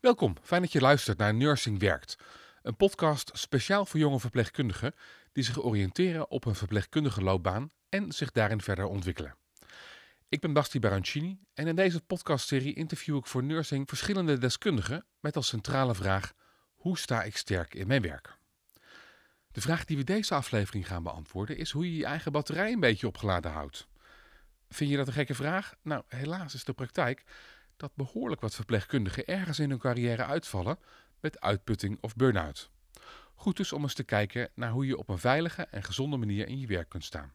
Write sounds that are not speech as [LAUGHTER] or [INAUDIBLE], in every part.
Welkom, fijn dat je luistert naar Nursing Werkt. Een podcast speciaal voor jonge verpleegkundigen die zich oriënteren op een verpleegkundige loopbaan en zich daarin verder ontwikkelen. Ik ben Basti Barancini en in deze podcastserie interview ik voor Nursing verschillende deskundigen met als centrale vraag: hoe sta ik sterk in mijn werk? De vraag die we deze aflevering gaan beantwoorden is hoe je je eigen batterij een beetje opgeladen houdt. Vind je dat een gekke vraag? Nou, helaas is de praktijk dat behoorlijk wat verpleegkundigen ergens in hun carrière uitvallen met uitputting of burn-out. Goed dus om eens te kijken naar hoe je op een veilige en gezonde manier in je werk kunt staan.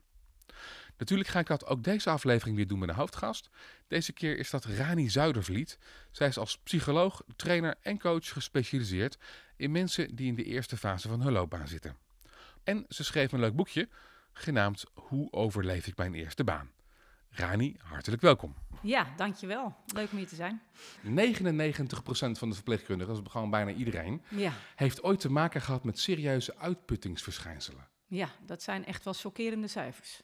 Natuurlijk ga ik dat ook deze aflevering weer doen met een hoofdgast. Deze keer is dat Rani Zuidervliet. Zij is als psycholoog, trainer en coach gespecialiseerd in mensen die in de eerste fase van hun loopbaan zitten. En ze schreef een leuk boekje genaamd Hoe overleef ik mijn eerste baan? Rani, hartelijk welkom. Ja, dankjewel. Leuk om hier te zijn. 99% van de verpleegkundigen, dat is gewoon bijna iedereen, Ja. heeft ooit te maken gehad met serieuze uitputtingsverschijnselen. ja, dat zijn echt wel chockerende cijfers.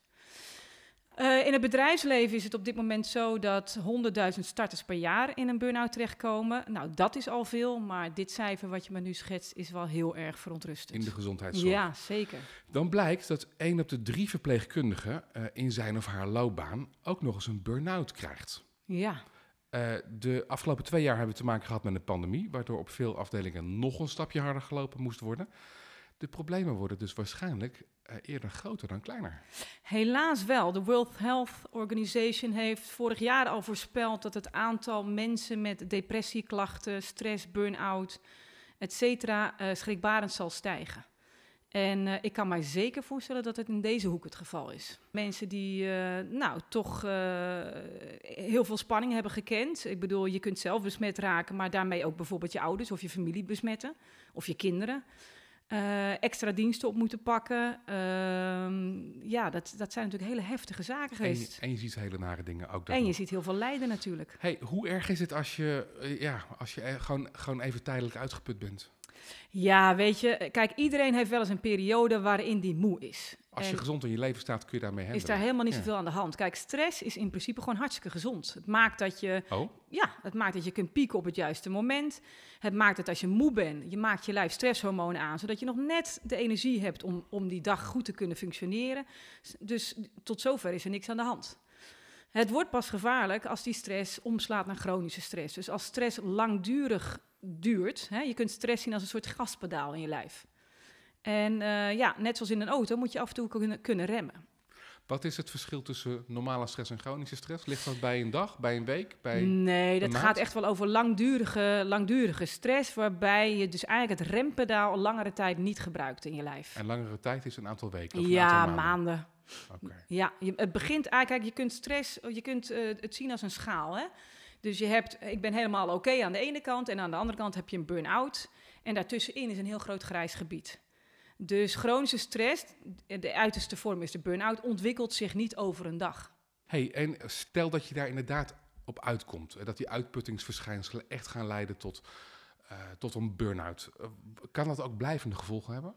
Eh, in het bedrijfsleven is het op dit moment zo dat 100.000 starters per jaar in een burn-out terechtkomen. Nou, dat is al veel, maar dit cijfer wat je me nu schetst is wel heel erg verontrustend. in de gezondheidszorg. ja, zeker. Dan blijkt dat één op de drie verpleegkundigen eh, in zijn of haar loopbaan ook nog eens een burn-out krijgt. Ja, Eh, de afgelopen twee jaar hebben we te maken gehad met een pandemie, waardoor op veel afdelingen nog een stapje harder gelopen moest worden. De problemen worden dus waarschijnlijk eerder groter dan kleiner. helaas wel. De World Health Organization heeft vorig jaar al voorspeld dat het aantal mensen met depressieklachten, stress, burn-out, etc. eh schrikbarend zal stijgen. En eh, ik kan mij zeker voorstellen dat het in deze hoek het geval is. Mensen die eh, nou toch eh, heel veel spanning hebben gekend. Ik bedoel, je kunt zelf besmet raken, maar daarmee ook bijvoorbeeld je ouders of je familie besmetten. Of je kinderen. Eh, extra diensten op moeten pakken. Ehm, ja, dat, dat zijn natuurlijk hele heftige zaken En geweest. en je ziet hele nare dingen ook. En je nog. ziet heel veel lijden natuurlijk. Hey, hoe erg is het als je, eh, ja, als je eh, gewoon, gewoon even tijdelijk uitgeput bent? Ja, weet je, kijk, iedereen heeft wel eens een periode waarin die moe is. Als je En- gezond in je leven staat, kun je daarmee handelen. is daar helemaal niet Ja. zoveel aan de hand. Kijk, stress is in principe gewoon hartstikke gezond. Het maakt dat je, Oh, ja, het maakt dat je kunt pieken op het juiste moment. Het maakt dat als je moe bent, je maakt je lijf stresshormonen aan, zodat je nog net de energie hebt om, om die dag goed te kunnen functioneren. Dus tot zover is er niks aan de hand. Het wordt pas gevaarlijk als die stress omslaat naar chronische stress. Dus als stress langdurig duurt, hè, je kunt stress zien als een soort gaspedaal in je lijf. En eh, ja, net zoals in een auto moet je af en toe kunnen, kunnen remmen. wat is het verschil tussen normale stress en chronische stress? Ligt dat bij een dag, bij een week, bij... Nee, dat gaat echt wel over langdurige, langdurige stress, waarbij je dus eigenlijk het rempedaal langere tijd niet gebruikt in je lijf. En langere tijd is een aantal weken? of Ja, aantal maanden? Ja, je, het begint eigenlijk, je kunt stress, je kunt eh, het zien als een schaal. Hè? Dus je hebt, ik ben helemaal oké aan de ene kant en aan de andere kant heb je een burn-out. En daartussenin is een heel groot grijs gebied. Dus chronische stress, de uiterste vorm is de burn-out, ontwikkelt zich niet over een dag. hey, en stel dat je daar inderdaad op uitkomt. Dat die uitputtingsverschijnselen echt gaan leiden tot, eh, tot een burn-out. Eh, kan dat ook blijvende gevolgen hebben?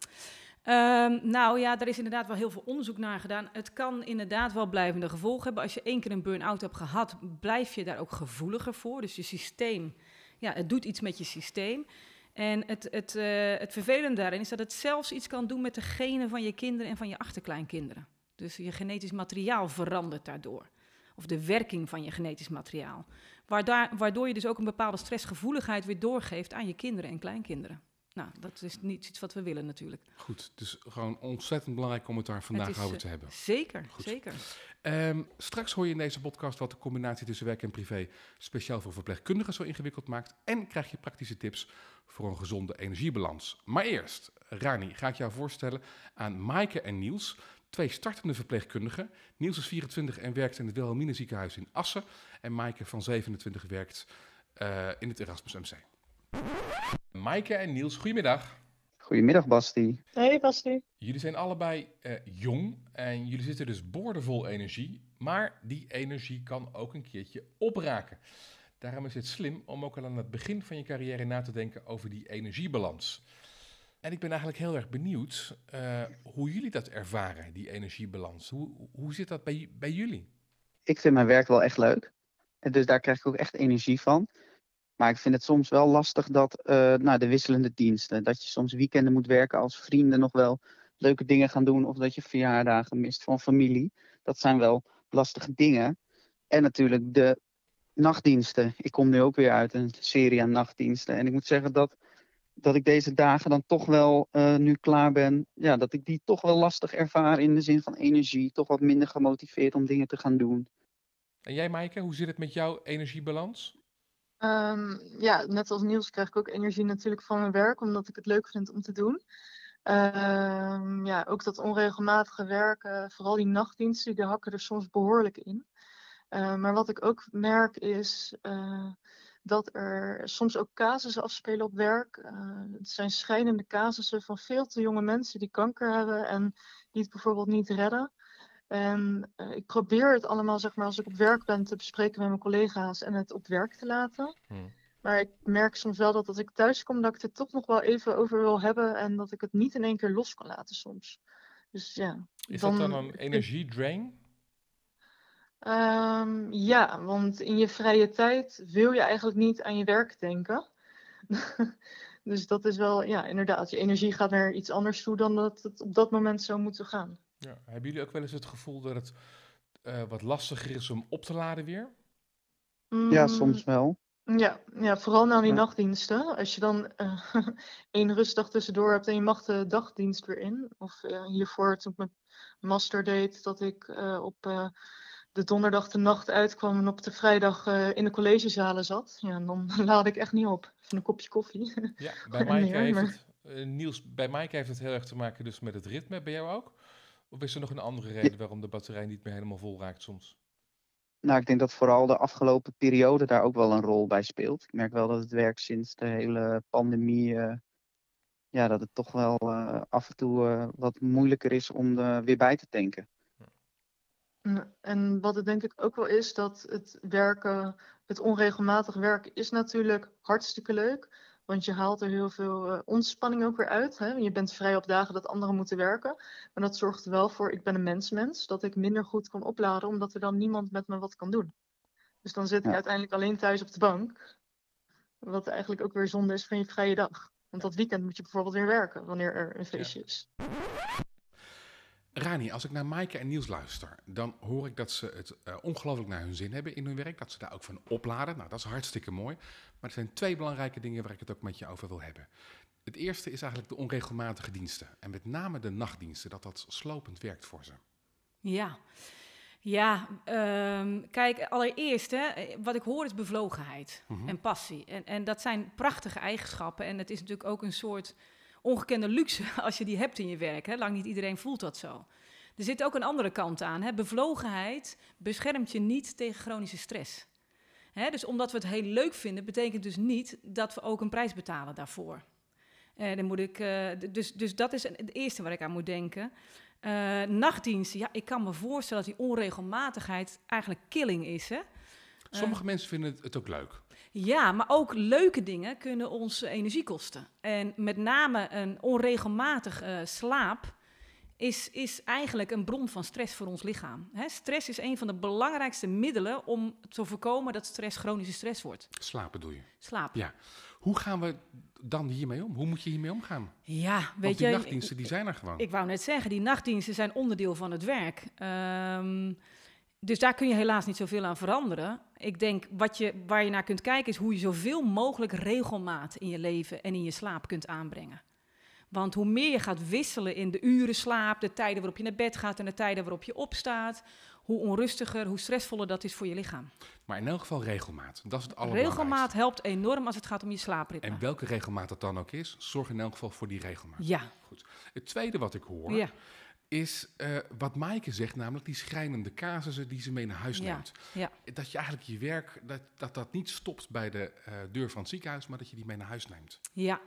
Ehm, nou ja, daar is inderdaad wel heel veel onderzoek naar gedaan. Het kan inderdaad wel blijvende gevolgen hebben. Als je één keer een burn-out hebt gehad, blijf je daar ook gevoeliger voor. Dus je systeem, ja, het doet iets met je systeem. En het, het, eh, het vervelende daarin is dat het zelfs iets kan doen met de genen van je kinderen en van je achterkleinkinderen. Dus je genetisch materiaal verandert daardoor. Of de werking van je genetisch materiaal. Waardoor, waardoor je dus ook een bepaalde stressgevoeligheid weer doorgeeft aan je kinderen en kleinkinderen. Nou, dat is niet iets wat we willen natuurlijk. Goed, dus gewoon ontzettend belangrijk om het daar vandaag Het is, over eh, te hebben. Zeker, Goed. zeker. Ehm, straks hoor je in deze podcast wat de combinatie tussen werk en privé speciaal voor verpleegkundigen zo ingewikkeld maakt. En krijg je praktische tips voor een gezonde energiebalans. Maar eerst, Rani, ga ik jou voorstellen aan Maaike en Niels, twee startende verpleegkundigen. Niels is 24 en werkt in het Wilhelmina ziekenhuis in Assen. En Maaike van 27 werkt eh, in het Erasmus MC. Maaike en Niels, goedemiddag. Goedemiddag, Basti. Hey Basti. Jullie zijn allebei eh, jong en jullie zitten dus boordevol energie, maar die energie kan ook een keertje opraken. Daarom is het slim om ook al aan het begin van je carrière na te denken over die energiebalans. En ik ben eigenlijk heel erg benieuwd eh, hoe jullie dat ervaren, die energiebalans. Hoe, hoe zit dat bij, bij jullie? Ik vind mijn werk wel echt leuk. En dus daar krijg ik ook echt energie van. Maar ik vind het soms wel lastig dat uh, nou, de wisselende diensten. Dat je soms weekenden moet werken als vrienden nog wel leuke dingen gaan doen. Of dat je verjaardagen mist van familie. Dat zijn wel lastige dingen. En natuurlijk de nachtdiensten. Ik kom nu ook weer uit een serie aan nachtdiensten. En ik moet zeggen dat, dat ik deze dagen dan toch wel uh, nu klaar ben. Ja, dat ik die toch wel lastig ervaar in de zin van energie. Toch wat minder gemotiveerd om dingen te gaan doen. En jij, Maaike, hoe zit het met jouw energiebalans? Um, ja, net als Niels krijg ik ook energie natuurlijk van mijn werk, omdat ik het leuk vind om te doen. Um, ja, ook dat onregelmatige werken, vooral die nachtdiensten, die hakken er soms behoorlijk in. Uh, maar wat ik ook merk is uh, dat er soms ook casussen afspelen op werk. Uh, het zijn schrijnende casussen van veel te jonge mensen die kanker hebben en die het bijvoorbeeld niet redden. En uh, ik probeer het allemaal, zeg maar, als ik op werk ben, te bespreken met mijn collega's en het op werk te laten. Hmm. Maar ik merk soms wel dat als ik thuis kom, dat ik het toch nog wel even over wil hebben en dat ik het niet in één keer los kan laten soms. Dus ja. Is dan, dat dan een energiedrain? Um, ja, want in je vrije tijd wil je eigenlijk niet aan je werk denken. [LAUGHS] dus dat is wel, ja, inderdaad. Je energie gaat naar iets anders toe dan dat het op dat moment zou moeten gaan. Ja. Hebben jullie ook wel eens het gevoel dat het uh, wat lastiger is om op te laden weer? Ja, mm. soms wel. Ja, ja vooral na die ja. nachtdiensten. Als je dan uh, [LAUGHS] één rustdag tussendoor hebt en je mag de dagdienst weer in. Of uh, hiervoor toen ik mijn master deed, dat ik op de donderdag de nacht uitkwam en op de vrijdag in de collegezalen zat. Ja, dan [LAUGHS] laad ik echt niet op. Van een kopje koffie. Ja, [LAUGHS] bij Mike heeft het, Niels, bij Mike heeft het heel erg te maken dus met het ritme. Bij jou ook? Of is er nog een andere reden waarom de batterij niet meer helemaal vol raakt soms? Nou, ik denk dat vooral de afgelopen periode daar ook wel een rol bij speelt. Ik merk wel dat het werk sinds de hele pandemie, uh, ja, dat het toch wel uh, af en toe uh, wat moeilijker is om er weer bij te tanken. En wat het denk ik ook wel is, dat het werken, het onregelmatig werken is natuurlijk hartstikke leuk. Want je haalt er heel veel uh, ontspanning ook weer uit. Hè? Je bent vrij op dagen dat anderen moeten werken. Maar dat zorgt er wel voor, ik ben een mensmens, dat ik minder goed kan opladen, omdat er dan niemand met me wat kan doen. Dus dan zit ja. ik uiteindelijk alleen thuis op de bank. Wat eigenlijk ook weer zonde is van je vrije dag. Want dat weekend moet je bijvoorbeeld weer werken, wanneer er een feestje ja. is. Rani, als ik naar Maaike en Niels luister, dan hoor ik dat ze het uh, ongelooflijk naar hun zin hebben in hun werk. Dat ze daar ook van opladen. Nou, dat is hartstikke mooi. Maar er zijn twee belangrijke dingen waar ik het ook met je over wil hebben. Het eerste is eigenlijk de onregelmatige diensten. En met name de nachtdiensten, dat dat slopend werkt voor ze. Ja, ja, um, kijk, allereerst, hè, wat ik hoor is bevlogenheid mm -hmm. en passie. En, en dat zijn prachtige eigenschappen. En het is natuurlijk ook een soort ongekende luxe [LAUGHS] als je die hebt in je werk. Hè. Lang niet iedereen voelt dat zo. Er zit ook een andere kant aan. Hè. Bevlogenheid beschermt je niet tegen chronische stress. Hè, dus omdat we het heel leuk vinden, betekent dus niet dat we ook een prijs betalen daarvoor. Uh, dan moet ik, uh, dus, dus dat is het eerste waar ik aan moet denken. Uh, nachtdiensten, ja, ik kan me voorstellen dat die onregelmatigheid eigenlijk killing is. Hè? Sommige mensen vinden het, het ook leuk. Ja, maar ook leuke dingen kunnen ons energie kosten. En met name een onregelmatig uh, slaap is, is eigenlijk een bron van stress voor ons lichaam. Hè? Stress is een van de belangrijkste middelen om te voorkomen dat stress chronische stress wordt. Slapen doe je? Slaap. Ja. Hoe gaan we dan hiermee om? Hoe moet je hiermee omgaan? Ja, weet Want die je... nachtdiensten, die zijn er gewoon. Ik wou net zeggen, die nachtdiensten zijn onderdeel van het werk. Um, dus daar kun je helaas niet zoveel aan veranderen. Ik denk, wat je, waar je naar kunt kijken, is hoe je zoveel mogelijk regelmaat in je leven en in je slaap kunt aanbrengen. Want hoe meer je gaat wisselen in de uren slaap, de tijden waarop je naar bed gaat en de tijden waarop je opstaat, hoe onrustiger, hoe stressvoller dat is voor je lichaam. Maar in elk geval regelmaat. Dat is het allerbelangrijkste. Regelmaat helpt enorm als het gaat om je slaapritme. En welke regelmaat dat dan ook is, zorg in elk geval voor die regelmaat. Ja. Goed. Het tweede wat ik hoor, ja is uh, wat Maaike zegt, namelijk die schrijnende casussen die ze mee naar huis neemt. Ja, ja. Dat je eigenlijk je werk, dat dat, dat niet stopt bij de uh, deur van het ziekenhuis, maar dat je die mee naar huis neemt. Ja,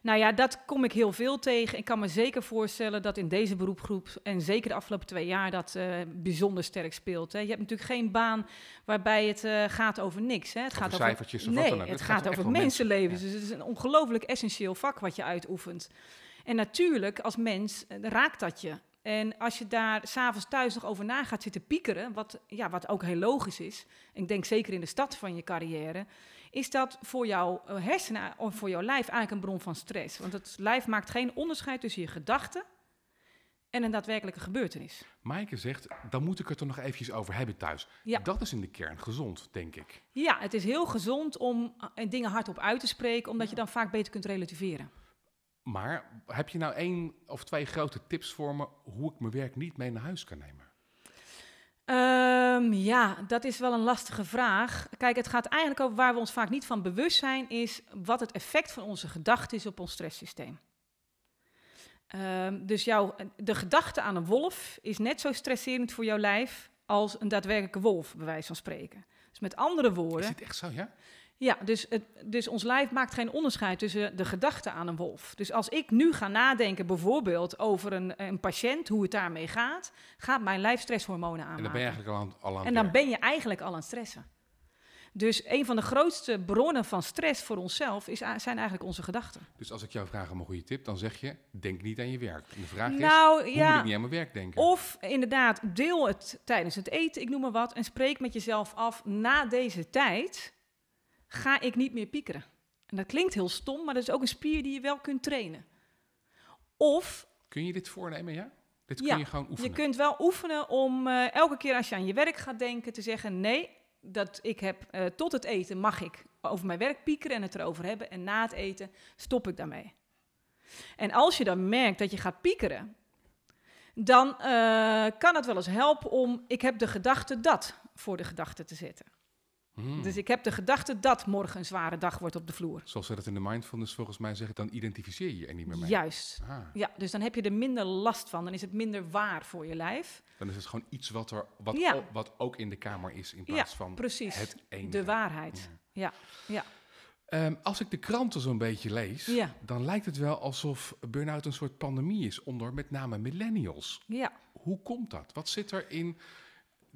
nou ja, dat kom ik heel veel tegen. Ik kan me zeker voorstellen dat in deze beroepgroep, en zeker de afgelopen twee jaar, dat uh, bijzonder sterk speelt. Hè. Je hebt natuurlijk geen baan waarbij het gaat over niks. Hè. Het over gaat cijfertjes over, of nee, wat dan ook. Het, het gaat, gaat over mensenlevens. Mensen. Dus het is een ongelooflijk essentieel vak wat je uitoefent. En natuurlijk, als mens raakt dat je. En als je daar s'avonds thuis nog over na gaat zitten piekeren, wat, ja, wat ook heel logisch is, ik denk zeker in de stad van je carrière, is dat voor jouw eh, hersenen of voor jouw lijf eigenlijk een bron van stress. Want het lijf maakt geen onderscheid tussen je gedachten en een daadwerkelijke gebeurtenis. Maaike zegt, dan moet ik het er nog eventjes over hebben thuis. Ja. Dat is in de kern gezond, denk ik. Ja, het is heel gezond om eh, dingen hardop uit te spreken, omdat je dan vaak beter kunt relativeren. Maar heb je nou één of twee grote tips voor me hoe ik mijn werk niet mee naar huis kan nemen? Ehm, ja, dat is wel een lastige vraag. Kijk, het gaat eigenlijk over waar we ons vaak niet van bewust zijn, is wat het effect van onze gedachten is op ons stresssysteem. Ehm, dus jouw, de gedachte aan een wolf is net zo stresserend voor jouw lijf als een daadwerkelijke wolf, bij wijze van spreken. Dus met andere Is woorden, dit echt zo, ja? Ja, dus, het, dus ons lijf maakt geen onderscheid tussen de gedachte aan een wolf. Dus als ik nu ga nadenken bijvoorbeeld over een, een patiënt, hoe het daarmee gaat, gaat mijn lijf stresshormonen aanmaken. En dan ben je eigenlijk al aan, al aan het En dan ben je eigenlijk al aan het stressen. Dus een van de grootste bronnen van stress voor onszelf is, zijn eigenlijk onze gedachten. Dus als ik jou vraag om een goede tip, dan zeg je, denk niet aan je werk. En de vraag is, Nou hoe moet ja, ik niet aan mijn werk denken? of inderdaad, deel het tijdens het eten, ik noem maar wat, en spreek met jezelf af, na deze tijd ga ik niet meer piekeren. En dat klinkt heel stom, maar dat is ook een spier die je wel kunt trainen. Of Kun je dit voornemen, ja? Dit Ja, kun je gewoon oefenen. Je kunt wel oefenen om eh, elke keer als je aan je werk gaat denken te zeggen: nee, dat ik heb eh, tot het eten mag ik over mijn werk piekeren en het erover hebben. En na het eten stop ik daarmee. En als je dan merkt dat je gaat piekeren, dan eh, kan het wel eens helpen om ik heb de gedachte dat voor de gedachte te zetten. Hmm. Dus ik heb de gedachte dat morgen een zware dag wordt op de vloer. Zoals ze dat in de mindfulness volgens mij zeggen, dan identificeer je je er niet meer mee. Juist. Ah, Ja, dus dan heb je er minder last van. Dan is het minder waar voor je lijf. dan is het gewoon iets wat, er, wat, Ja. wat ook in de kamer is, in plaats van Precies. het enige. De waarheid. Ja, ja. Ehm, als ik de kranten zo'n beetje lees, Ja. dan lijkt het wel alsof burn-out een soort pandemie is onder met name millennials. ja. Hoe komt dat? Wat zit er in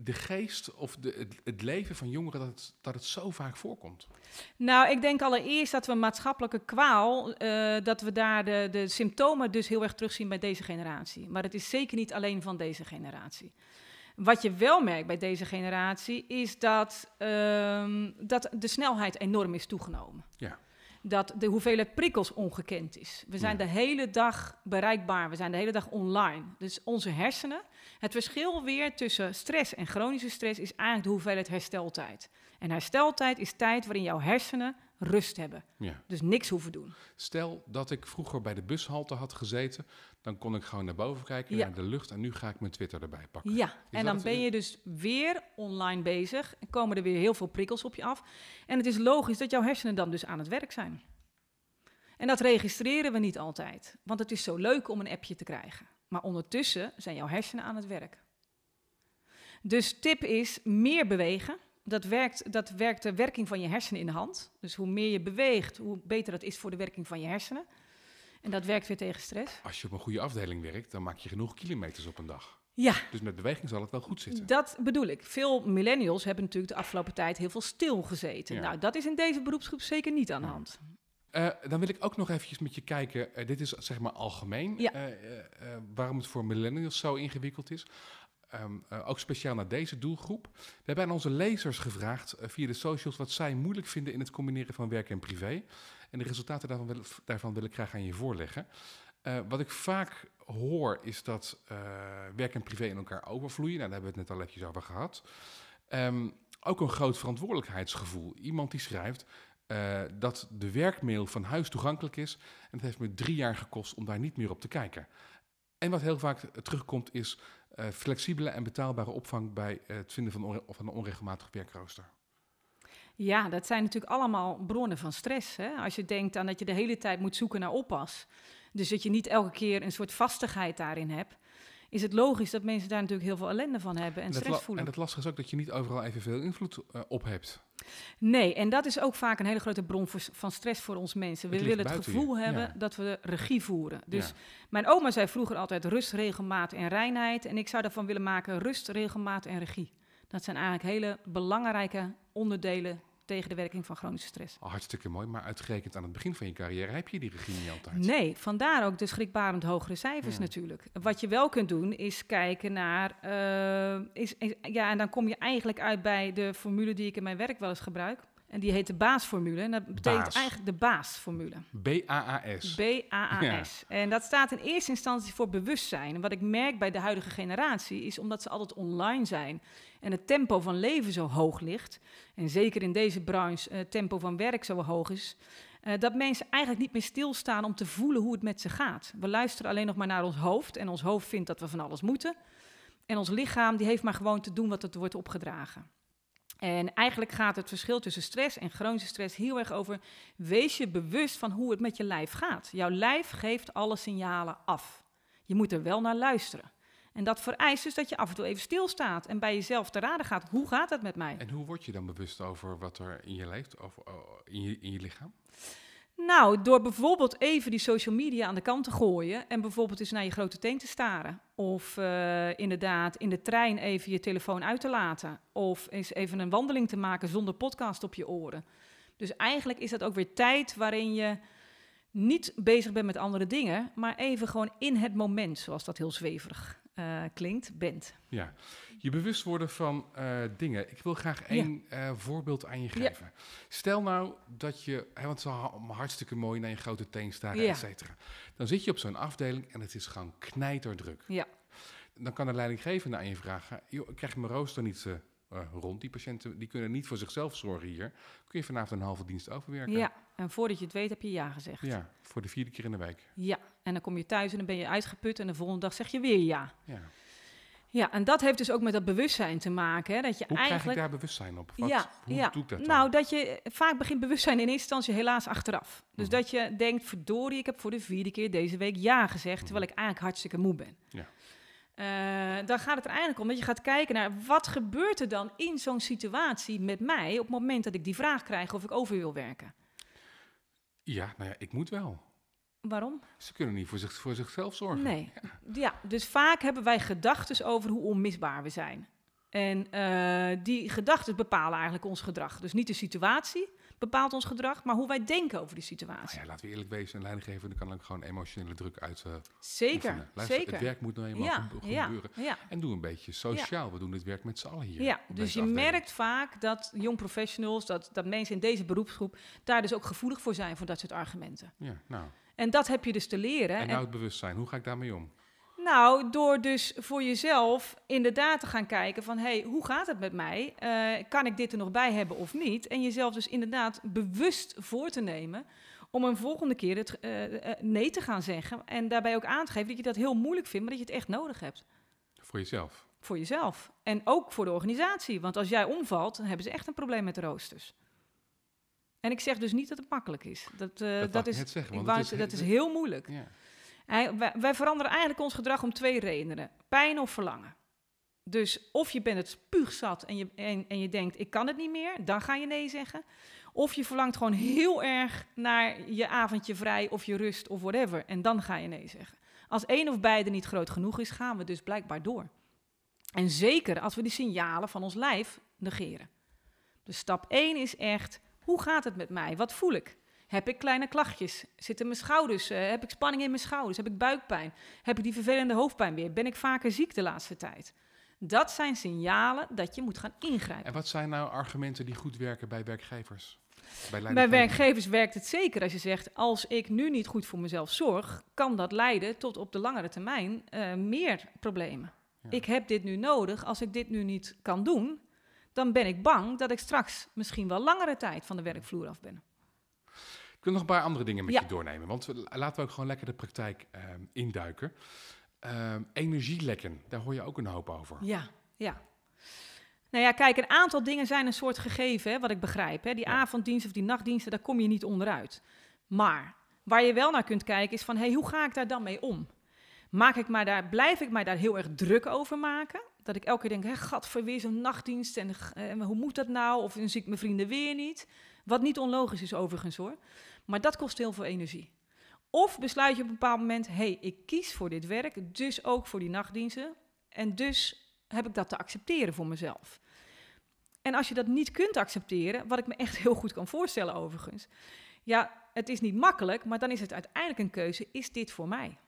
de geest of de, het, het leven van jongeren dat het, dat het zo vaak voorkomt? Nou, ik denk allereerst dat we maatschappelijke kwaal, eh, dat we daar de, de symptomen dus heel erg terugzien bij deze generatie. Maar het is zeker niet alleen van deze generatie. Wat je wel merkt bij deze generatie is dat, ehm, dat de snelheid enorm is toegenomen. Ja. Dat de hoeveelheid prikkels ongekend is. We zijn Ja. de hele dag bereikbaar, we zijn de hele dag online. Dus onze hersenen. Het verschil weer tussen stress en chronische stress is eigenlijk de hoeveelheid hersteltijd. En hersteltijd is tijd waarin jouw hersenen rust hebben. Ja. Dus niks hoeven doen. Stel dat ik vroeger bij de bushalte had gezeten, dan kon ik gewoon naar boven kijken, Ja. naar de lucht en nu ga ik mijn Twitter erbij pakken. Ja, en dan ben je dus weer online bezig. En komen er weer heel veel prikkels op je af. En het is logisch dat jouw hersenen dan dus aan het werk zijn. En dat registreren we niet altijd. Want het is zo leuk om een appje te krijgen. Maar ondertussen zijn jouw hersenen aan het werk. Dus tip is meer bewegen. Dat werkt, dat werkt de werking van je hersenen in de hand. Dus hoe meer je beweegt, hoe beter dat is voor de werking van je hersenen. En dat werkt weer tegen stress. Als je op een goede afdeling werkt, dan maak je genoeg kilometers op een dag. Ja, Dus met beweging zal het wel goed zitten. Dat bedoel ik. Veel millennials hebben natuurlijk de afgelopen tijd heel veel stilgezeten. Ja. Nou, dat is in deze beroepsgroep zeker niet aan de hand. Eh, dan wil ik ook nog eventjes met je kijken. eh, dit is zeg maar algemeen. Ja. eh, waarom het voor millennials zo ingewikkeld is. Ehm, eh, ook speciaal naar deze doelgroep. We hebben aan onze lezers gevraagd eh, via de socials wat zij moeilijk vinden in het combineren van werk en privé. En de resultaten daarvan wil, daarvan wil ik graag aan je voorleggen. Eh, wat ik vaak hoor is dat werk en privé in elkaar overvloeien. Nou, daar hebben we het net al eventjes over gehad. Ehm, ook een groot verantwoordelijkheidsgevoel. Iemand die schrijft dat de werkmail van huis toegankelijk is. En het heeft me drie jaar gekost om daar niet meer op te kijken. En wat heel vaak terugkomt is eh, flexibele en betaalbare opvang bij eh, het vinden van, onre- van een onregelmatig werkrooster. Ja, dat zijn natuurlijk allemaal bronnen van stress. Hè? Als je denkt aan dat je de hele tijd moet zoeken naar oppas. Dus dat je niet elke keer een soort vastigheid daarin hebt. Is het logisch dat mensen daar natuurlijk heel veel ellende van hebben en, stress la- voelen. en het lastige is ook dat je niet overal evenveel invloed eh, op hebt. Nee, en dat is ook vaak een hele grote bron voor- van stress voor ons mensen. We Het willen het je, gevoel hebben ja. dat we regie voeren. Dus Ja. mijn oma zei vroeger altijd rust, regelmaat en reinheid. En ik zou daarvan willen maken rust, regelmaat en regie. Dat zijn eigenlijk hele belangrijke onderdelen tegen de werking van chronische stress. Hartstikke mooi, maar uitgerekend aan het begin van je carrière heb je die regie niet altijd. Nee, vandaar ook de schrikbarend hogere cijfers Ja. natuurlijk. Wat je wel kunt doen is kijken naar... eh, is, is- ja, en dan kom je eigenlijk uit bij de formule die ik in mijn werk wel eens gebruik. En die heet de baasformule. En dat betekent Baas. eigenlijk de baasformule. B-A-A-S. B-A-A-S. En dat staat in eerste instantie voor bewustzijn. En wat ik merk bij de huidige generatie is omdat ze altijd online zijn en het tempo van leven zo hoog ligt, en zeker in deze branche eh, het tempo van werk zo hoog is, eh, dat mensen eigenlijk niet meer stilstaan om te voelen hoe het met ze gaat. We luisteren alleen nog maar naar ons hoofd en ons hoofd vindt dat we van alles moeten. En ons lichaam die heeft maar gewoon te doen wat het wordt opgedragen. En eigenlijk gaat het verschil tussen stress en chronische stress heel erg over wees je bewust van hoe het met je lijf gaat. Jouw lijf geeft alle signalen af. Je moet er wel naar luisteren. En dat vereist dus dat je af en toe even stilstaat en bij jezelf te raden gaat, hoe gaat het met mij? En hoe word je dan bewust over wat er in je leeft, of oh, in, je, in je lichaam? Nou, door bijvoorbeeld even die social media aan de kant te gooien en bijvoorbeeld eens naar je grote teen te staren. Of eh, inderdaad in de trein even je telefoon uit te laten. Of eens even een wandeling te maken zonder podcast op je oren. Dus eigenlijk is dat ook weer tijd waarin je niet bezig bent met andere dingen, maar even gewoon in het moment, zoals dat heel zweverig eh, klinkt, bent. Ja, je bewust worden van eh, dingen. Ik wil graag één eh, voorbeeld aan je Ja. geven. Stel nou dat je, hè, want ha- hartstikke mooi naar je grote teen staren, Ja. et cetera. Dan zit je op zo'n afdeling en het is gewoon knijterdruk. Ja. Dan kan de leidinggevende aan je vragen, joh, krijg mijn rooster niet eh, rond. Die patiënten die kunnen niet voor zichzelf zorgen hier. Kun je vanavond een halve dienst overwerken? Ja, en voordat je het weet heb je ja gezegd. Ja, voor de vierde keer in de week. Ja, en dan kom je thuis en dan ben je uitgeput en de volgende dag zeg je weer ja. Ja. Ja, en dat heeft dus ook met dat bewustzijn te maken. Hè, dat je Hoe krijg eigenlijk. ik daar bewustzijn op? Wat, ja, hoe ja. doe ik dat dan? Nou, dat je vaak begint bewustzijn in eerste instantie helaas achteraf. Dus Mhm. dat je denkt, verdorie, ik heb voor de vierde keer deze week ja gezegd, terwijl ik eigenlijk hartstikke moe ben. Ja. Eh, dan gaat het er eigenlijk om dat je gaat kijken naar wat gebeurt er dan in zo'n situatie met mij op het moment dat ik die vraag krijg of ik over wil werken. Ja, nou ja, ik moet wel. Waarom? Ze kunnen niet voor, zich, voor zichzelf zorgen. Nee. Ja, dus vaak hebben wij gedachten over hoe onmisbaar we zijn. En eh, die gedachten bepalen eigenlijk ons gedrag. Dus niet de situatie bepaalt ons gedrag, maar hoe wij denken over die Nou situatie. ja, laten we eerlijk wezen, een leidinggevende kan ook gewoon emotionele druk uit eh, zeker. Luister, zeker. Het werk moet nou eenmaal ja, gebeuren. ja. En doe een beetje sociaal. We doen dit werk met z'n allen hier. Ja, dus je afdeling. merkt vaak dat jong professionals, dat, dat mensen in deze beroepsgroep daar dus ook gevoelig voor zijn voor dat soort argumenten. Ja, nou. En dat heb je dus te leren. En nou het bewustzijn. Hoe ga ik daarmee om? Nou, door dus voor jezelf inderdaad te gaan kijken van... hé, hey, hoe gaat het met mij? Eh, kan ik dit er nog bij hebben of niet? En jezelf dus inderdaad bewust voor te nemen... om een volgende keer het eh, eh, nee te gaan zeggen... en daarbij ook aan te geven dat je dat heel moeilijk vindt... maar dat je het echt nodig hebt Voor jezelf. voor jezelf. En ook voor de organisatie. Want als jij omvalt, dan hebben ze echt een probleem met de roosters. En ik zeg dus niet dat het makkelijk is. Dat, Dat is, zeggen, want wou is dat is he- heel moeilijk. Ja. Hij- wij, wij veranderen eigenlijk ons gedrag om twee redenen: pijn of verlangen. Dus of je bent het spuugzat en je, en, en je denkt, ik kan het niet meer, dan ga je nee zeggen. Of je verlangt gewoon heel erg naar je avondje vrij of je rust of whatever. En dan ga je nee zeggen. Als één of beide niet groot genoeg is, gaan we dus blijkbaar door. En zeker als we die signalen van ons lijf negeren. Dus stap 1 is echt, hoe gaat het met mij? Wat voel ik? Heb ik kleine klachtjes? Zitten mijn schouders? eh, heb ik spanning in mijn schouders? Heb ik buikpijn? Heb ik die vervelende hoofdpijn weer? Ben ik vaker ziek de laatste tijd? Dat zijn signalen dat je moet gaan ingrijpen. En wat zijn nou argumenten die goed werken bij werkgevers? Bij, werkgevers werkt het zeker als je zegt: als ik nu niet goed voor mezelf zorg, kan dat leiden tot op de langere termijn eh, meer problemen. Ja. Ik heb dit nu nodig. Als ik dit nu niet kan doen, dan ben ik bang dat ik straks misschien wel langere tijd van de werkvloer af ben. Ik wil nog een paar andere dingen met Ja. je doornemen. Want laten we ook gewoon lekker de praktijk ehm, induiken. Ehm, energielekken, daar hoor je ook een hoop over. Ja, ja. Nou ja, kijk, een aantal dingen zijn een soort gegeven, hè, wat ik begrijp. Hè. Die Ja. avonddiensten of die nachtdiensten, daar kom je niet onderuit. Maar waar je wel naar kunt kijken is van, hey, hoe ga ik daar dan mee om? Maak ik maar daar, blijf ik mij daar heel erg druk over maken? Dat ik elke keer denk, gadver, weer zo'n nachtdienst en eh, hoe moet dat nou? Of zie ik mijn vrienden weer niet. Wat niet onlogisch is overigens hoor. Maar dat kost heel veel energie. Of besluit je op een bepaald moment, hé, hey, ik kies voor dit werk, dus ook voor die nachtdiensten. En dus heb ik dat te accepteren voor mezelf. En als je dat niet kunt accepteren, wat ik me echt [LAUGHS] heel goed kan voorstellen overigens. Ja, het is niet makkelijk, maar dan is het uiteindelijk een keuze, is dit voor mij?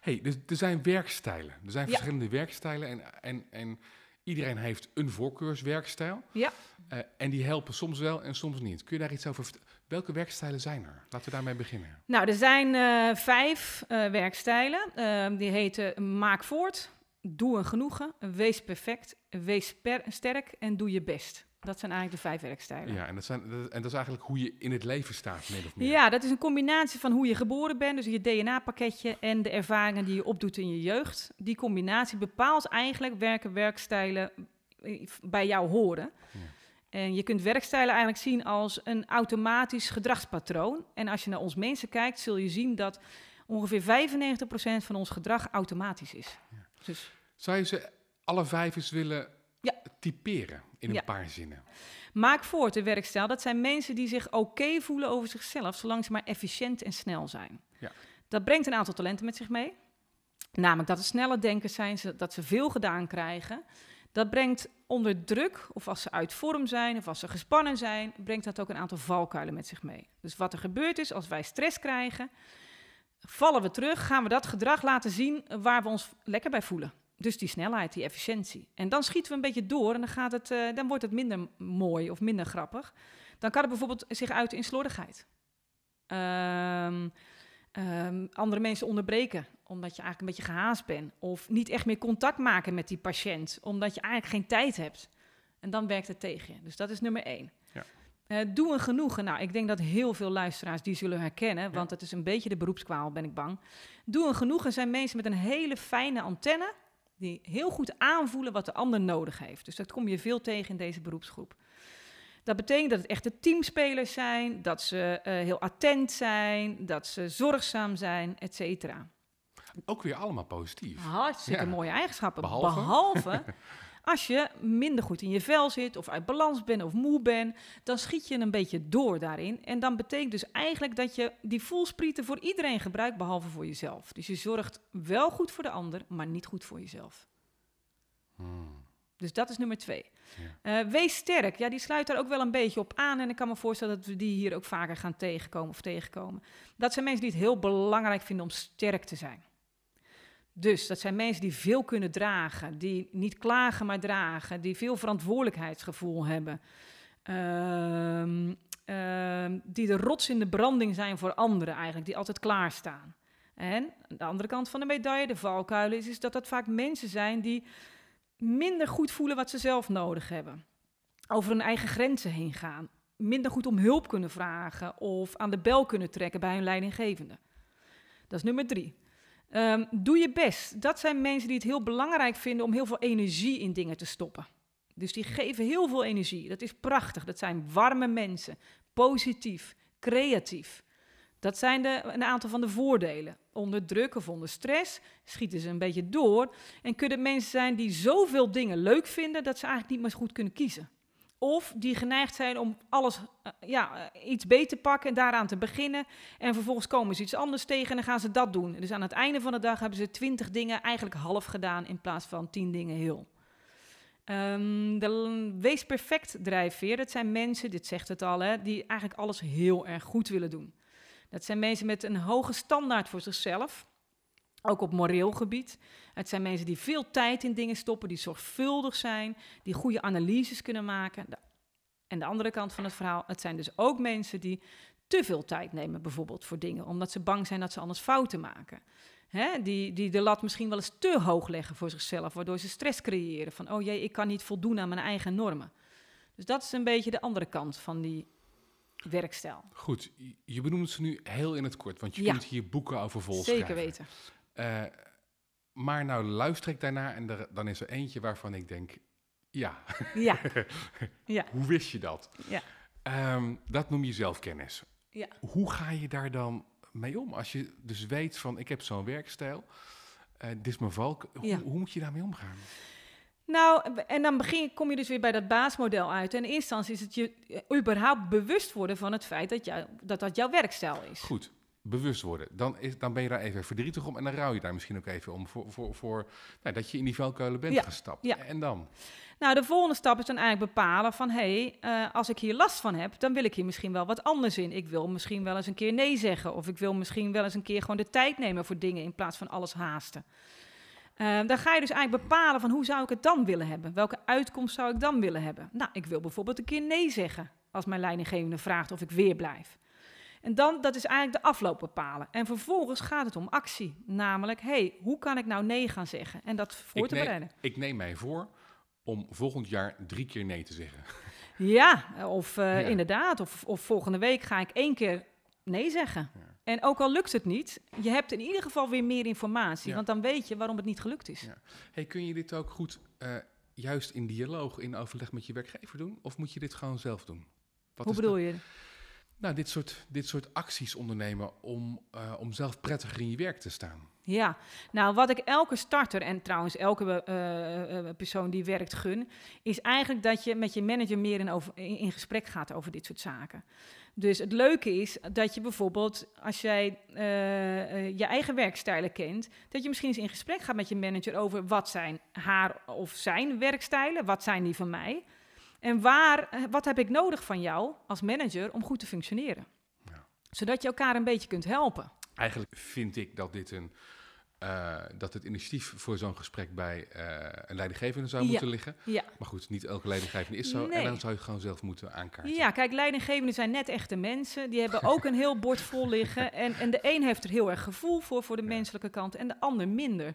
Hey, dus er zijn werkstijlen. Er zijn Ja. verschillende werkstijlen. En, en, en iedereen heeft een voorkeurswerkstijl. Ja. Eh, en die helpen soms wel en soms niet. Kun je daar iets over vertellen? Welke werkstijlen zijn er? Laten we daarmee beginnen. Nou, er zijn eh, vijf eh, werkstijlen. Ehm, die heten maak voort, doe een genoegen, wees perfect, wees sterk en doe je best. Dat zijn eigenlijk de vijf werkstijlen. Ja, en dat, zijn, dat- en dat is eigenlijk hoe je in het leven staat, min of meer. Ja, dat is een combinatie van hoe je geboren bent, dus je DNA-pakketje en de ervaringen die je opdoet in je jeugd. Die combinatie bepaalt eigenlijk welke werkstijlen eh, bij jou horen. Ja. En je kunt werkstijlen eigenlijk zien als een automatisch gedragspatroon. En als je naar ons mensen kijkt, zul je zien dat ongeveer 95% van ons gedrag automatisch is. Dus Zou je ze alle vijf eens willen Ja. typeren in een paar zinnen? Maak voort de werkstijl. Dat zijn mensen die zich oké voelen over zichzelf, zolang ze maar efficiënt en snel zijn. Ja. Dat brengt een aantal talenten met zich mee. Namelijk dat ze snelle denkers zijn, dat ze veel gedaan krijgen. Dat brengt onder druk, of als ze uit vorm zijn, of als ze gespannen zijn, brengt dat ook een aantal valkuilen met zich mee. Dus wat er gebeurt is, als wij stress krijgen, vallen we terug, gaan we dat gedrag laten zien waar we ons lekker bij voelen. Dus die snelheid, die efficiëntie. En dan schieten we een beetje door en dan, gaat het, eh, dan wordt het minder mooi of minder grappig. Dan kan het bijvoorbeeld zich uiten in slordigheid. Ehm, ehm, andere mensen onderbreken, omdat je eigenlijk een beetje gehaast bent. Of niet echt meer contact maken met die patiënt, omdat je eigenlijk geen tijd hebt. En dan werkt het tegen je. Dus dat is nummer één. Ja. Eh, doe een genoegen. Nou, ik denk dat heel veel luisteraars die zullen herkennen, want het is een beetje de beroepskwaal, ben ik bang. Doe een genoegen zijn mensen met een hele fijne antenne, die heel goed aanvoelen wat de ander nodig heeft. Dus dat kom je veel tegen in deze beroepsgroep. Dat betekent dat het echte teamspelers zijn, dat ze eh, heel attent zijn, dat ze zorgzaam zijn, et cetera. Ook weer allemaal positief. Hartstikke Ja. mooie eigenschappen. Behalve? Behalve [LAUGHS] als je minder goed in je vel zit, of uit balans bent, of moe bent, dan schiet je een beetje door daarin. En dan betekent dus eigenlijk dat je die voelsprieten voor iedereen gebruikt, behalve voor jezelf. Dus je zorgt wel goed voor de ander, maar niet goed voor jezelf. Hmm. Dus dat is nummer twee. Eh, wees sterk. Ja, die sluit daar ook wel een beetje op aan. En ik kan me voorstellen dat we die hier ook vaker gaan tegenkomen of tegenkomen. Dat zijn mensen die het heel belangrijk vinden om sterk te zijn. Dus dat zijn mensen die veel kunnen dragen, die niet klagen maar dragen, die veel verantwoordelijkheidsgevoel hebben, Ehm, ehm, die de rots in de branding zijn voor anderen eigenlijk, die altijd klaarstaan. En de andere kant van de medaille, de valkuilen, is, is dat dat vaak mensen zijn die minder goed voelen wat ze zelf nodig hebben. Over hun eigen grenzen heen gaan. Minder goed om hulp kunnen vragen of aan de bel kunnen trekken bij hun leidinggevende. Dat is nummer drie. Ehm, doe je best. Dat zijn mensen die het heel belangrijk vinden om heel veel energie in dingen te stoppen. Dus die geven heel veel energie. Dat is prachtig. Dat zijn warme mensen. Positief, creatief. Dat zijn de, een aantal van de voordelen. Onder druk of onder stress schieten ze een beetje door. En kunnen mensen zijn die zoveel dingen leuk vinden dat ze eigenlijk niet meer goed kunnen kiezen. Of die geneigd zijn om alles eh, ja, eh, iets beter te pakken en daaraan te beginnen. En vervolgens komen ze iets anders tegen en dan gaan ze dat doen. Dus aan het einde van de dag hebben ze twintig dingen eigenlijk half gedaan in plaats van tien dingen heel. Ehm, de wees perfect drijfveer, dat zijn mensen, dit zegt het al, hè, die eigenlijk alles heel erg goed willen doen. Dat zijn mensen met een hoge standaard voor zichzelf, ook op moreel gebied. Het zijn mensen die veel tijd in dingen stoppen, die zorgvuldig zijn, die goede analyses kunnen maken. En de andere kant van het verhaal, het zijn dus ook mensen die te veel tijd nemen, bijvoorbeeld voor dingen, omdat ze bang zijn dat ze anders fouten maken. Hè, die, die de lat misschien wel eens te hoog leggen voor zichzelf, waardoor ze stress creëren van, oh jee, ik kan niet voldoen aan mijn eigen normen. Dus dat is een beetje de andere kant van die werkstijl. Goed, je- benoemt ze nu heel in het kort, want je Ja. kunt hier boeken over vol Zeker weten. Eh, maar nou luister ik daarnaar en er, dan is er eentje waarvan ik denk, ja, Ja, [LAUGHS] ja, hoe wist je dat? ja. Ehm, dat noem je zelfkennis. Ja. Hoe ga je daar dan mee om? Als je dus weet van, ik heb zo'n werkstijl, eh dit is mijn valk, Ja. hoe moet je daarmee omgaan? Nou, en dan begin, kom je dus weer bij dat baasmodel uit. En in eerste instantie is het je eh, überhaupt bewust worden van het feit dat jou, dat, dat jouw werkstijl is. Goed, bewust worden. Dan, is, dan ben je daar even verdrietig om en dan rouw je daar misschien ook even om voor, voor, voor nou, dat je in die valkuilen bent Ja, gestapt. ja. En dan? Nou, de volgende stap is dan eigenlijk bepalen van... hé, hey, eh, als ik hier last van heb, dan wil ik hier misschien wel wat anders in. Ik wil misschien wel eens een keer nee zeggen... of ik wil misschien wel eens een keer gewoon de tijd nemen voor dingen... in plaats van alles haasten. Eh, dan ga je dus eigenlijk bepalen van hoe zou ik het dan willen hebben? Welke uitkomst zou ik dan willen hebben? Nou, ik wil bijvoorbeeld een keer nee zeggen als mijn leidinggevende vraagt of ik weer blijf. En dan, dat is eigenlijk de afloop bepalen. En vervolgens gaat het om actie. Namelijk, hey, hoe kan ik nou nee gaan zeggen? En dat voor Ik te neem- bereiden. Ik neem mij voor om volgend jaar drie keer nee te zeggen. [LAUGHS] Ja, of eh, Ja. inderdaad. Of, of volgende week ga ik één keer nee zeggen. En ook al lukt het niet, je hebt in ieder geval weer meer informatie. Ja. Want dan weet je waarom het niet gelukt is. Ja. Hey, kun je dit ook goed eh, juist in dialoog, in overleg met je werkgever doen? Of moet je dit gewoon zelf doen? Wat Hoe bedoel je? Nou, dit soort, dit soort acties ondernemen om, eh, om zelf prettiger in je werk te staan. Ja, nou wat ik elke starter en trouwens elke eh, eh, persoon die werkt gun, is eigenlijk dat je met je manager meer in, in, gesprek gaat over dit soort zaken. Dus het leuke is dat je bijvoorbeeld, als jij je eigen werkstijlen kent, dat je misschien eens in gesprek gaat met je manager over wat zijn haar of zijn werkstijlen, wat zijn die van mij en waar, eh, wat heb ik nodig van jou als manager om goed te functioneren. Ja. Zodat je elkaar een beetje kunt helpen. Eigenlijk vind ik dat dit een. eh, dat het initiatief voor zo'n gesprek bij eh, een leidinggevende zou Ja. moeten liggen. Ja. Maar goed, niet elke leidinggevende is zo. Nee. En dan zou je het gewoon zelf moeten aankaarten. Ja, kijk, leidinggevenden zijn net echte mensen. Die hebben ook een heel bord vol liggen. En, en de een heeft er heel erg gevoel voor, voor de Ja. menselijke kant, en de ander minder.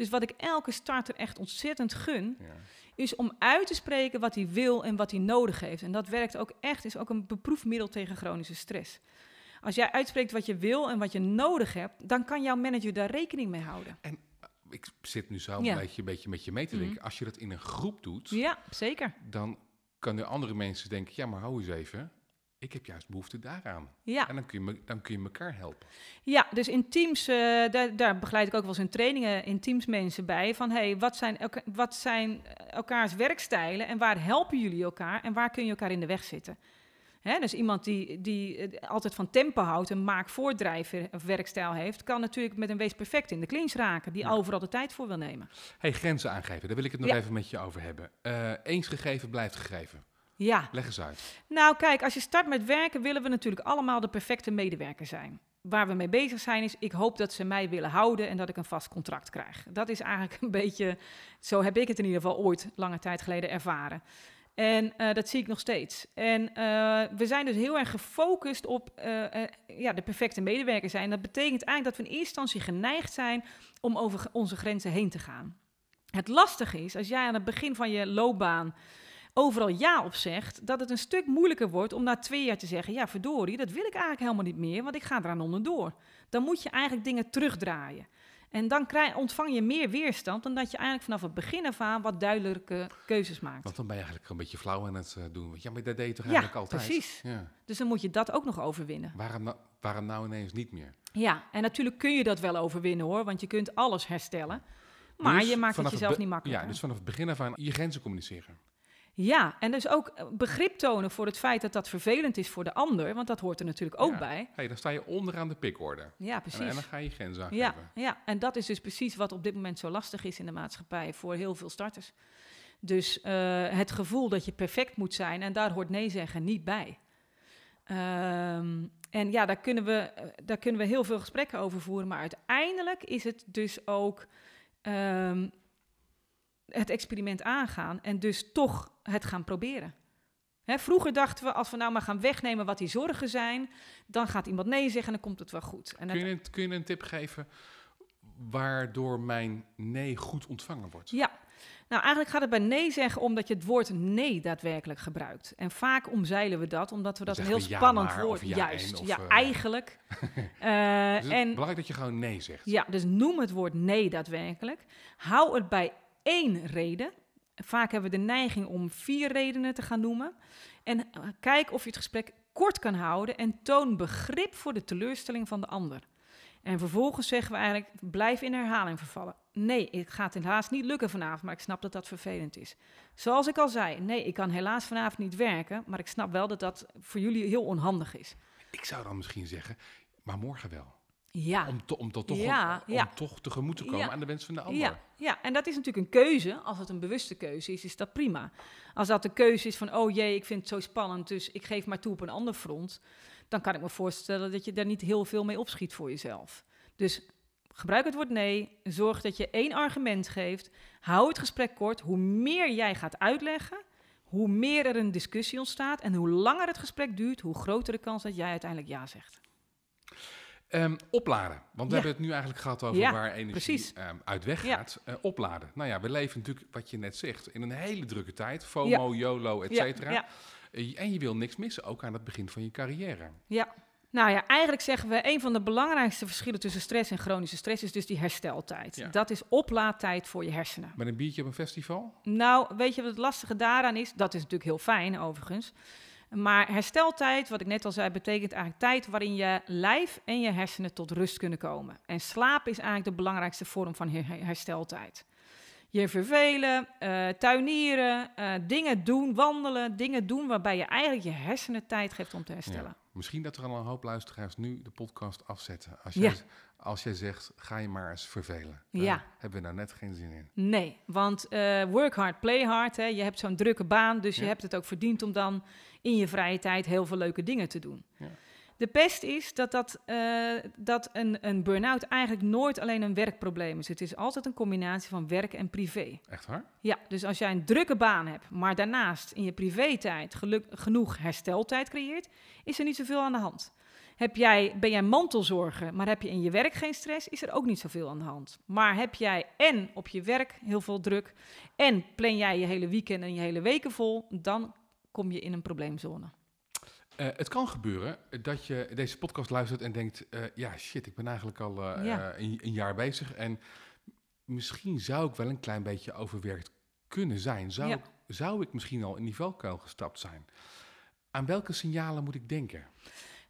Dus wat ik elke starter echt ontzettend gun, Ja. is om uit te spreken wat hij wil en wat hij nodig heeft. En dat werkt ook echt, is ook een beproefd middel tegen chronische stress. Als jij uitspreekt wat je wil en wat je nodig hebt, dan kan jouw manager daar rekening mee houden. Ik zit nu zo Ja. een, beetje, een beetje met je mee te Mhm. denken. Als je dat in een groep doet, Ja, zeker. dan kunnen andere mensen denken: ja, maar hou eens even. Ik heb juist behoefte daaraan. Ja. En dan kun, je, me- dan kun je elkaar helpen. Ja, dus in teams, eh, daar, daar begeleid ik ook wel eens in trainingen in teams mensen bij. Van hey, wat zijn, elka- wat zijn elkaars werkstijlen en waar helpen jullie elkaar en waar kun je elkaar in de weg zitten? Hè, dus iemand die, die eh, altijd van tempo houdt, een maak-voordrijven of werkstijl heeft, kan natuurlijk met een wees perfect in de clinch raken, die Ja. overal de tijd voor wil nemen. hey, grenzen aangeven. Daar wil ik het nog Ja. even met je over hebben. Eh, eens gegeven, blijft gegeven. Ja, Leg eens uit. Nou, kijk, als je start met werken, willen we natuurlijk allemaal de perfecte medewerker zijn. Waar we mee bezig zijn is, ik hoop dat ze mij willen houden en dat ik een vast contract krijg. Dat is eigenlijk een beetje, zo heb ik het in ieder geval ooit lange tijd geleden ervaren. En eh, dat zie ik nog steeds. En eh, we zijn dus heel erg gefocust op eh, ja, de perfecte medewerker zijn. Dat betekent eigenlijk dat we in eerste instantie geneigd zijn om over onze grenzen heen te gaan. Het lastige is, als jij aan het begin van je loopbaan overal ja op zegt, dat het een stuk moeilijker wordt om na twee jaar te zeggen: ja, verdorie, dat wil ik eigenlijk helemaal niet meer, want ik ga eraan onderdoor. Dan moet je eigenlijk dingen terugdraaien. En dan krijg, ontvang je meer weerstand dan dat je eigenlijk vanaf het begin af aan wat duidelijke keuzes maakt. Want dan ben je eigenlijk een beetje flauw aan het eh, doen. Ja, maar dat deed je toch Ja, eigenlijk altijd? precies. Ja. Dus dan moet je dat ook nog overwinnen. Waarom, nou, waarom nou ineens niet meer? Ja, en natuurlijk kun je dat wel overwinnen hoor, want je kunt alles herstellen. Maar Dus je maakt het jezelf niet makkelijker. Ja, dus vanaf het begin af aan je grenzen communiceren. Ja, en dus ook eh, begrip tonen voor het feit dat dat vervelend is voor de ander, want dat hoort er natuurlijk ook Ja. bij. Hey, dan sta je onderaan de pikorde. Ja, precies. en dan ga je grenzen aangeven. Ja, ja, en dat is dus precies wat op dit moment zo lastig is in de maatschappij voor heel veel starters. Dus eh, het gevoel dat je perfect moet zijn en daar hoort nee zeggen niet bij. Ehm, en ja, daar kunnen, we, eh, daar kunnen we heel veel gesprekken over voeren, maar uiteindelijk is het dus ook ehm, het experiment aangaan en dus toch het gaan proberen. Hè, vroeger dachten we, als we nou maar gaan wegnemen wat die zorgen zijn, dan gaat iemand nee zeggen en dan komt het wel goed. En Kun, je een, kun je een tip geven waardoor mijn nee goed ontvangen wordt? Ja, nou eigenlijk gaat het bij nee zeggen omdat je het woord nee daadwerkelijk gebruikt. En vaak omzeilen we dat omdat we dat een heel ja spannend maar, woord... ja Juist, en, ja, eh, eigenlijk. [LAUGHS] Eh, Dus en belangrijk dat je gewoon nee zegt. ja, dus noem het woord nee daadwerkelijk. Hou het bij één reden. Vaak hebben we de neiging om vier redenen te gaan noemen. En eh, kijk of je het gesprek kort kan houden en toon begrip voor de teleurstelling van de ander. En vervolgens zeggen we eigenlijk, blijf in herhaling vervallen. Nee, het gaat helaas niet lukken vanavond, maar ik snap dat dat vervelend is. Zoals ik al zei, nee, ik kan helaas vanavond niet werken, maar ik snap wel dat dat voor jullie heel onhandig is. Ik zou dan misschien zeggen, maar morgen wel. Ja, Om, to- om, to- toch, Ja, om, ja. om toch tegemoet te komen Ja. aan de wens van de ander. Ja, ja, en dat is natuurlijk een keuze. Als het een bewuste keuze is, is dat prima. Als dat de keuze is van, oh jee, ik vind het zo spannend, dus ik geef maar toe op een ander front, dan kan ik me voorstellen dat je daar niet heel veel mee opschiet voor jezelf. Dus Gebruik het woord nee. Zorg dat je één argument geeft. Hou het gesprek kort. Hoe meer jij gaat uitleggen, hoe meer er een discussie ontstaat. En hoe langer het gesprek duurt, hoe groter de kans dat jij uiteindelijk ja zegt. Ehm, opladen. Want we Ja. hebben het nu eigenlijk gehad over Ja, waar energie ehm, uit weggaat. Eh, opladen. Nou ja, we leven natuurlijk, wat je net zegt, in een hele drukke tijd. Ja. FOMO, YOLO, et Ja, cetera. ja. Eh, En je wil niks missen, ook aan het begin van je carrière. Ja. Nou ja, eigenlijk zeggen we een van de belangrijkste verschillen tussen stress en chronische stress is dus die hersteltijd. Ja. Dat is oplaadtijd voor je hersenen. Met een biertje op een festival? Nou, weet je wat het lastige daaraan is? Dat is natuurlijk heel fijn, overigens. Maar hersteltijd, wat ik net al zei, betekent eigenlijk tijd waarin je lijf en je hersenen tot rust kunnen komen. En slaap is eigenlijk de belangrijkste vorm van her- hersteltijd. Je vervelen, eh, tuinieren, eh, dingen doen, wandelen, dingen doen waarbij je eigenlijk je hersenen tijd geeft om te herstellen. Ja. Misschien dat er al een hoop luisteraars nu de podcast afzetten. Als Ja. jij, als jij zegt, ga je maar eens vervelen. Daar Ja. hebben we nou net geen zin in. Nee, want eh, work hard, play hard. Hè. Je hebt zo'n drukke baan, dus je hebt het ook verdiend om dan in je vrije tijd heel veel leuke dingen te doen. Ja. De pest is dat, dat, eh, dat een, een burn-out eigenlijk nooit alleen een werkprobleem is. Het is altijd een combinatie van werk en privé. Echt waar? Ja, dus als jij een drukke baan hebt, maar daarnaast in je privé-tijd geluk, genoeg hersteltijd creëert, is er niet zoveel aan de hand. Heb jij, ben jij mantelzorger, maar heb je in je werk geen stress, is er ook niet zoveel aan de hand. Maar heb jij en op je werk heel veel druk en plan jij je hele weekend en je hele weken vol, dan kom je in een probleemzone. Eh, het kan gebeuren dat je deze podcast luistert en denkt... eh, ja, shit, ik ben eigenlijk al eh, Ja. een, een jaar bezig... en misschien zou ik wel een klein beetje overwerkt kunnen zijn. Zou, Ja. ik, zou ik misschien al in die valkuil gestapt zijn? Aan welke signalen moet ik denken?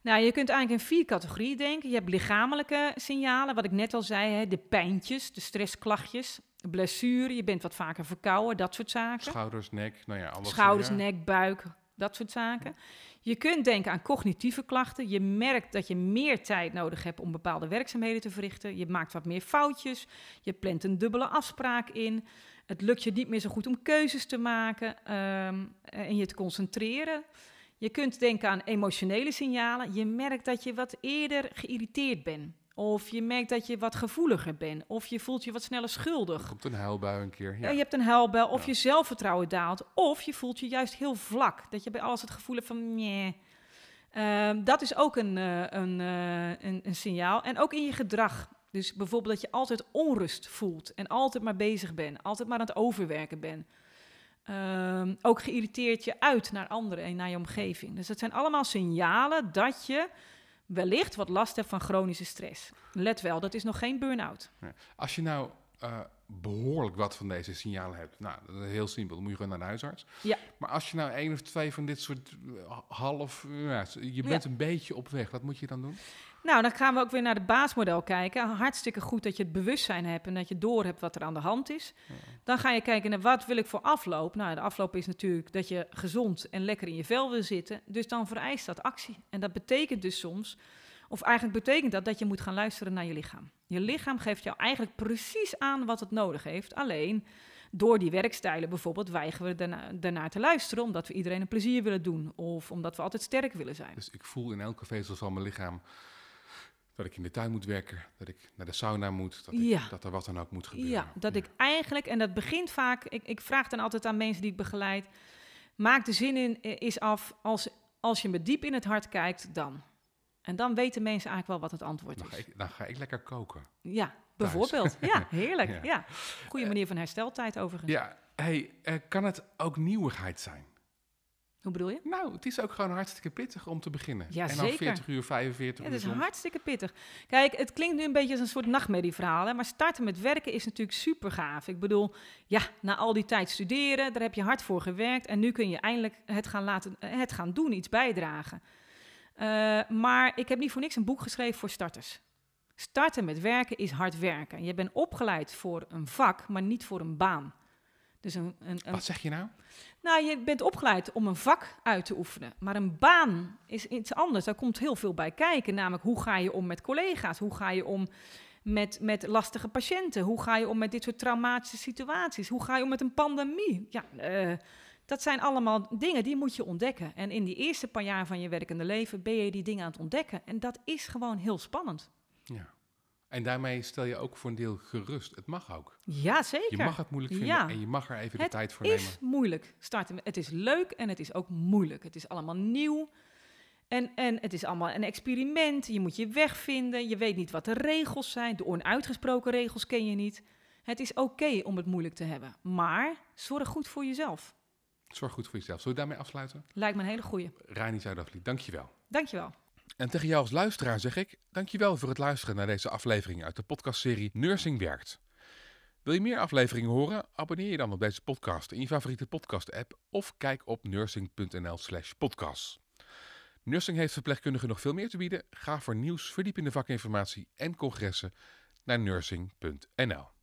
Nou, je kunt eigenlijk in vier categorieën denken. Je hebt lichamelijke signalen, wat ik net al zei, hè, de pijntjes, de stressklachtjes, blessure, je bent wat vaker verkouden, dat soort zaken. Schouders, nek, nou ja, alles. Schouders, ja. nek, buik, dat soort zaken. Je kunt denken aan cognitieve klachten. Je merkt dat je meer tijd nodig hebt om bepaalde werkzaamheden te verrichten. Je maakt wat meer foutjes. Je plant een dubbele afspraak in. Het lukt je niet meer zo goed om keuzes te maken ehm, en je te concentreren. Je kunt denken aan emotionele signalen. Je merkt dat je wat eerder geïrriteerd bent. Of je merkt dat je wat gevoeliger bent. Of je voelt je wat sneller schuldig. Komt een huilbui een keer. Ja. Ja. Je hebt een huilbel, of Ja. je zelfvertrouwen daalt, of je voelt je juist heel vlak. Dat je bij alles het gevoel hebt van, nee. Ehm, dat is ook een, eh, een, eh, een, een signaal. En ook in je gedrag. Dus bijvoorbeeld dat je altijd onrust voelt en altijd maar bezig bent, altijd maar aan het overwerken bent. Ehm, ook geïrriteerd je uit naar anderen en naar je omgeving. Dus dat zijn allemaal signalen dat je wellicht wat last hebt van chronische stress. Let wel, dat is nog geen burn-out. Als je nou eh, behoorlijk wat van deze signalen hebt, nou, dat is heel simpel, dan moet je gewoon naar de huisarts. Ja. Maar als je nou één of twee van dit soort eh, half, ja, je bent een beetje op weg, wat moet je dan doen? Nou, dan gaan we ook weer naar het baasmodel kijken. Hartstikke goed dat je het bewustzijn hebt en dat je door hebt wat er aan de hand is. Dan ga je kijken naar wat wil ik voor afloop. Nou, de afloop is natuurlijk dat je gezond en lekker in je vel wil zitten. Dus dan vereist dat actie. En dat betekent dus soms, of eigenlijk betekent dat dat je moet gaan luisteren naar je lichaam. Je lichaam geeft jou eigenlijk precies aan wat het nodig heeft. Alleen door die werkstijlen bijvoorbeeld weigeren we daarna, daarnaar te luisteren, omdat we iedereen een plezier willen doen of omdat we altijd sterk willen zijn. Dus ik voel in elke vezel van mijn lichaam dat ik in de tuin moet werken, dat ik naar de sauna moet, dat, ik, Ja. dat er wat dan ook moet gebeuren. Ja, dat ik eigenlijk, en dat begint vaak, ik, ik vraag dan altijd aan mensen die ik begeleid, maak de zin in, eh, is af, als, als je me diep in het hart kijkt, dan. En dan weten mensen eigenlijk wel wat het antwoord Dan is. ik, dan ga ik lekker koken. Ja, bijvoorbeeld. Ja, [LAUGHS] heerlijk. Ja. Ja. Goede manier van hersteltijd overigens. Ja, hey, eh, kan het ook nieuwigheid zijn? Hoe bedoel je? Nou, het is ook gewoon hartstikke pittig om te beginnen. Ja, en dan zeker. 40 uur, 45 Ja, uur het is hartstikke pittig. Kijk, het klinkt nu een beetje als een soort nachtmerrieverhaal. Hè? Maar starten met werken is natuurlijk super gaaf. Ik bedoel, ja, na al die tijd studeren, daar heb je hard voor gewerkt. En nu kun je eindelijk het gaan, laten, het gaan doen, iets bijdragen. Eh, maar ik heb niet voor niks een boek geschreven voor starters. Starten met werken is hard werken. Je bent opgeleid voor een vak, maar niet voor een baan. Dus een, een, een Wat zeg je nou? nou, je bent opgeleid om een vak uit te oefenen. Maar een baan is iets anders. Daar komt heel veel bij kijken. Namelijk, hoe ga je om met collega's? Hoe ga je om met, met lastige patiënten? Hoe ga je om met dit soort traumatische situaties? Hoe ga je om met een pandemie? Ja, eh, dat zijn allemaal dingen die moet je ontdekken. En in die eerste paar jaar van je werkende leven ben je die dingen aan het ontdekken. En dat is gewoon heel spannend. Ja. En daarmee stel je ook voor een deel gerust. Het mag ook. Ja, zeker. Je mag het moeilijk vinden Ja. en je mag er even de Het tijd voor nemen. is moeilijk. Starten. Het is leuk en het is ook moeilijk. Het is allemaal nieuw. En, en het is allemaal een experiment. Je moet je weg vinden. Je weet niet wat de regels zijn. De onuitgesproken regels ken je niet. Het is oké om het moeilijk te hebben. Maar zorg goed voor jezelf. Zorg goed voor jezelf. Zullen we daarmee afsluiten? Lijkt me een hele goeie. Rani Zuidafli, dankjewel. Dankjewel. En tegen jou als luisteraar zeg ik, dankjewel voor het luisteren naar deze aflevering uit de podcastserie Nursing Werkt. Wil je meer afleveringen horen? Abonneer je dan op deze podcast in je favoriete podcast-app of kijk op nursing.nl slash podcast. Nursing heeft verpleegkundigen nog veel meer te bieden. Ga voor nieuws, verdiepende vakinformatie en congressen naar nursing.nl.